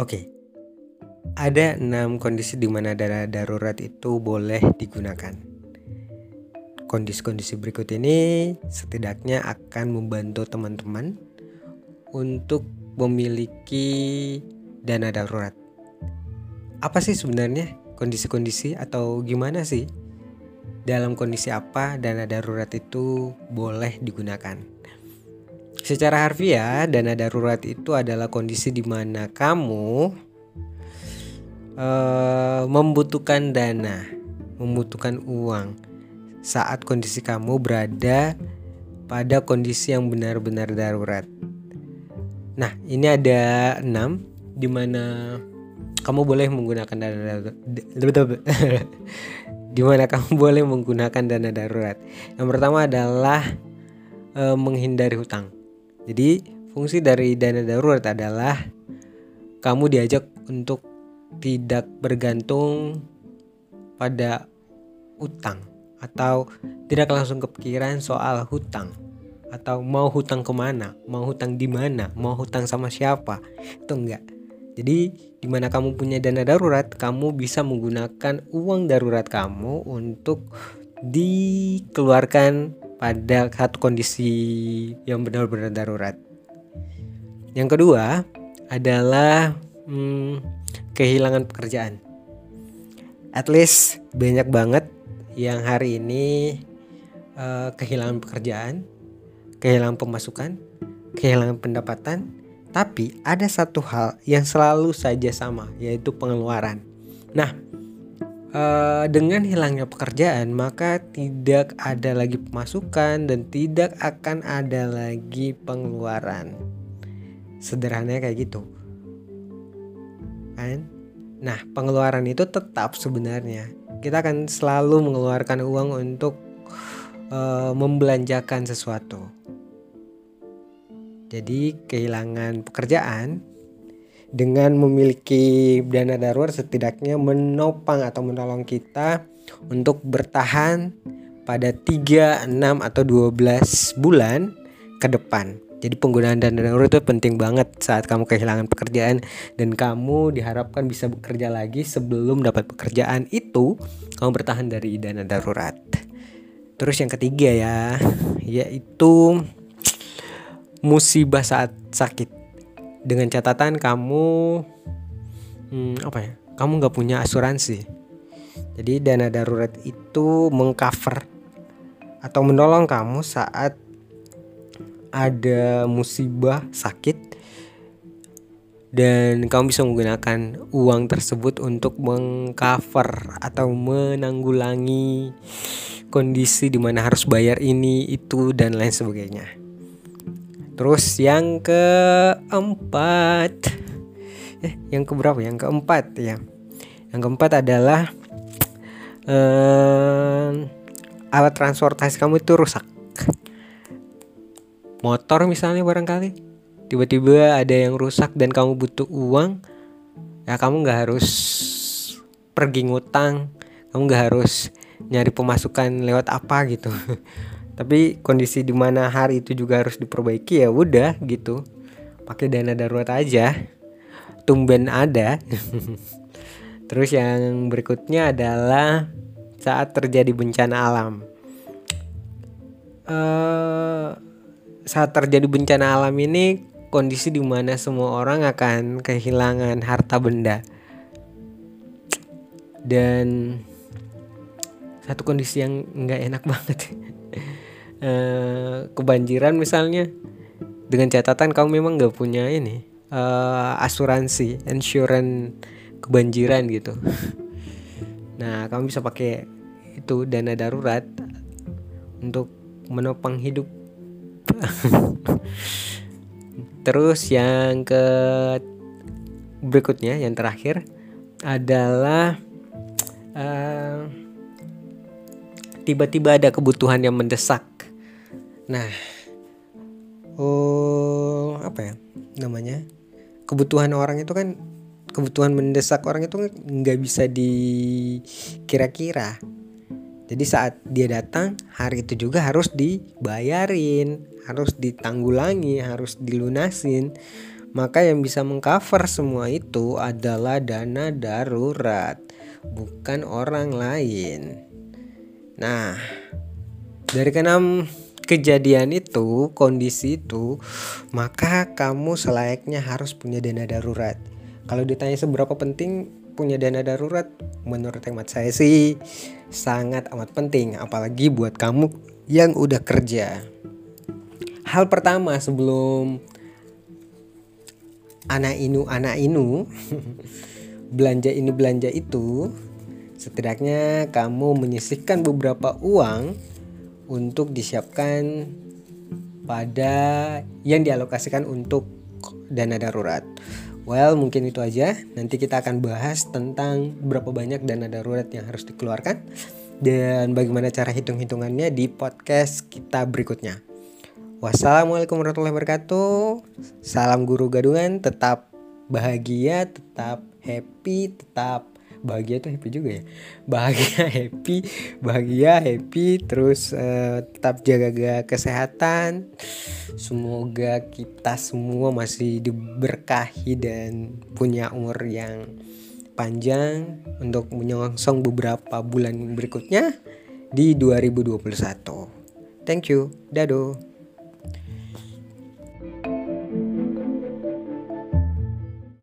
Oke. Ada enam kondisi di mana dana darurat itu boleh digunakan. Kondisi-kondisi berikut ini setidaknya akan membantu teman-teman untuk memiliki dana darurat. Apa sih sebenarnya kondisi-kondisi atau gimana sih? Dalam kondisi apa dana darurat itu boleh digunakan? Secara harfiah, dana darurat itu adalah kondisi di mana kamu uh, membutuhkan dana, membutuhkan uang saat kondisi kamu berada pada kondisi yang benar-benar darurat. Nah, ini ada enam di mana kamu boleh menggunakan dana darurat. di mana kamu boleh menggunakan dana darurat. Yang pertama adalah e, menghindari hutang. Jadi, fungsi dari dana darurat adalah kamu diajak untuk tidak bergantung pada utang atau tidak langsung kepikiran soal hutang atau mau hutang ke mana, mau hutang di mana, mau hutang sama siapa itu enggak. Jadi di mana kamu punya dana darurat, kamu bisa menggunakan uang darurat kamu untuk dikeluarkan pada satu kondisi yang benar-benar darurat. Yang kedua adalah hmm, kehilangan pekerjaan. At least banyak banget yang hari ini uh, kehilangan pekerjaan, kehilangan pemasukan, kehilangan pendapatan, tapi ada satu hal yang selalu saja sama, yaitu pengeluaran. Nah, uh, dengan hilangnya pekerjaan, maka tidak ada lagi pemasukan dan tidak akan ada lagi pengeluaran. Sederhananya kayak gitu. Kan? Nah pengeluaran itu tetap sebenarnya. Kita akan selalu mengeluarkan uang untuk uh, membelanjakan sesuatu. Jadi kehilangan pekerjaan dengan memiliki dana darurat setidaknya menopang atau menolong kita untuk bertahan pada 3, 6 atau 12 bulan ke depan. Jadi penggunaan dana darurat itu penting banget saat kamu kehilangan pekerjaan dan kamu diharapkan bisa bekerja lagi sebelum dapat pekerjaan itu kamu bertahan dari dana darurat. Terus yang ketiga ya, yaitu musibah saat sakit. Dengan catatan kamu hmm, apa ya? Kamu nggak punya asuransi. Jadi dana darurat itu mengcover atau menolong kamu saat ada musibah sakit dan kamu bisa menggunakan uang tersebut untuk mengcover atau menanggulangi kondisi di mana harus bayar ini itu dan lain sebagainya. Terus yang keempat, eh yang keberapa? Yang keempat ya. Yang keempat adalah eh, alat transportasi kamu itu rusak motor misalnya barangkali tiba-tiba ada yang rusak dan kamu butuh uang ya kamu nggak harus pergi ngutang kamu nggak harus nyari pemasukan lewat apa gitu tapi kondisi di mana hari itu juga harus diperbaiki ya udah gitu. Pakai dana darurat aja. Tumben ada. Terus yang berikutnya adalah saat terjadi bencana alam. Uh, saat terjadi bencana alam ini kondisi di mana semua orang akan kehilangan harta benda. Dan satu kondisi yang nggak enak banget uh, kebanjiran misalnya. Dengan catatan kamu memang nggak punya ini uh, asuransi insurance kebanjiran gitu. Nah kamu bisa pakai itu dana darurat untuk menopang hidup. Terus yang ke berikutnya yang terakhir adalah uh, tiba-tiba ada kebutuhan yang mendesak. Nah, oh apa ya namanya? Kebutuhan orang itu kan kebutuhan mendesak orang itu nggak bisa dikira-kira. Jadi saat dia datang, hari itu juga harus dibayarin, harus ditanggulangi, harus dilunasin. Maka yang bisa mengcover semua itu adalah dana darurat, bukan orang lain. Nah, dari keenam kejadian itu, kondisi itu, maka kamu selayaknya harus punya dana darurat. Kalau ditanya seberapa penting punya dana darurat, menurut hemat saya sih sangat amat penting, apalagi buat kamu yang udah kerja. Hal pertama sebelum anak inu anak inu belanja ini belanja itu setidaknya kamu menyisihkan beberapa uang untuk disiapkan pada yang dialokasikan untuk dana darurat. Well, mungkin itu aja. Nanti kita akan bahas tentang berapa banyak dana darurat yang harus dikeluarkan dan bagaimana cara hitung-hitungannya di podcast kita berikutnya. Wassalamualaikum warahmatullahi wabarakatuh. Salam guru gadungan, tetap bahagia, tetap happy, tetap bahagia tuh happy juga ya. Bahagia, happy, bahagia, happy, terus uh, tetap jaga kesehatan. Semoga kita semua masih diberkahi dan punya umur yang panjang untuk menyongsong beberapa bulan berikutnya di 2021. Thank you. Dadah.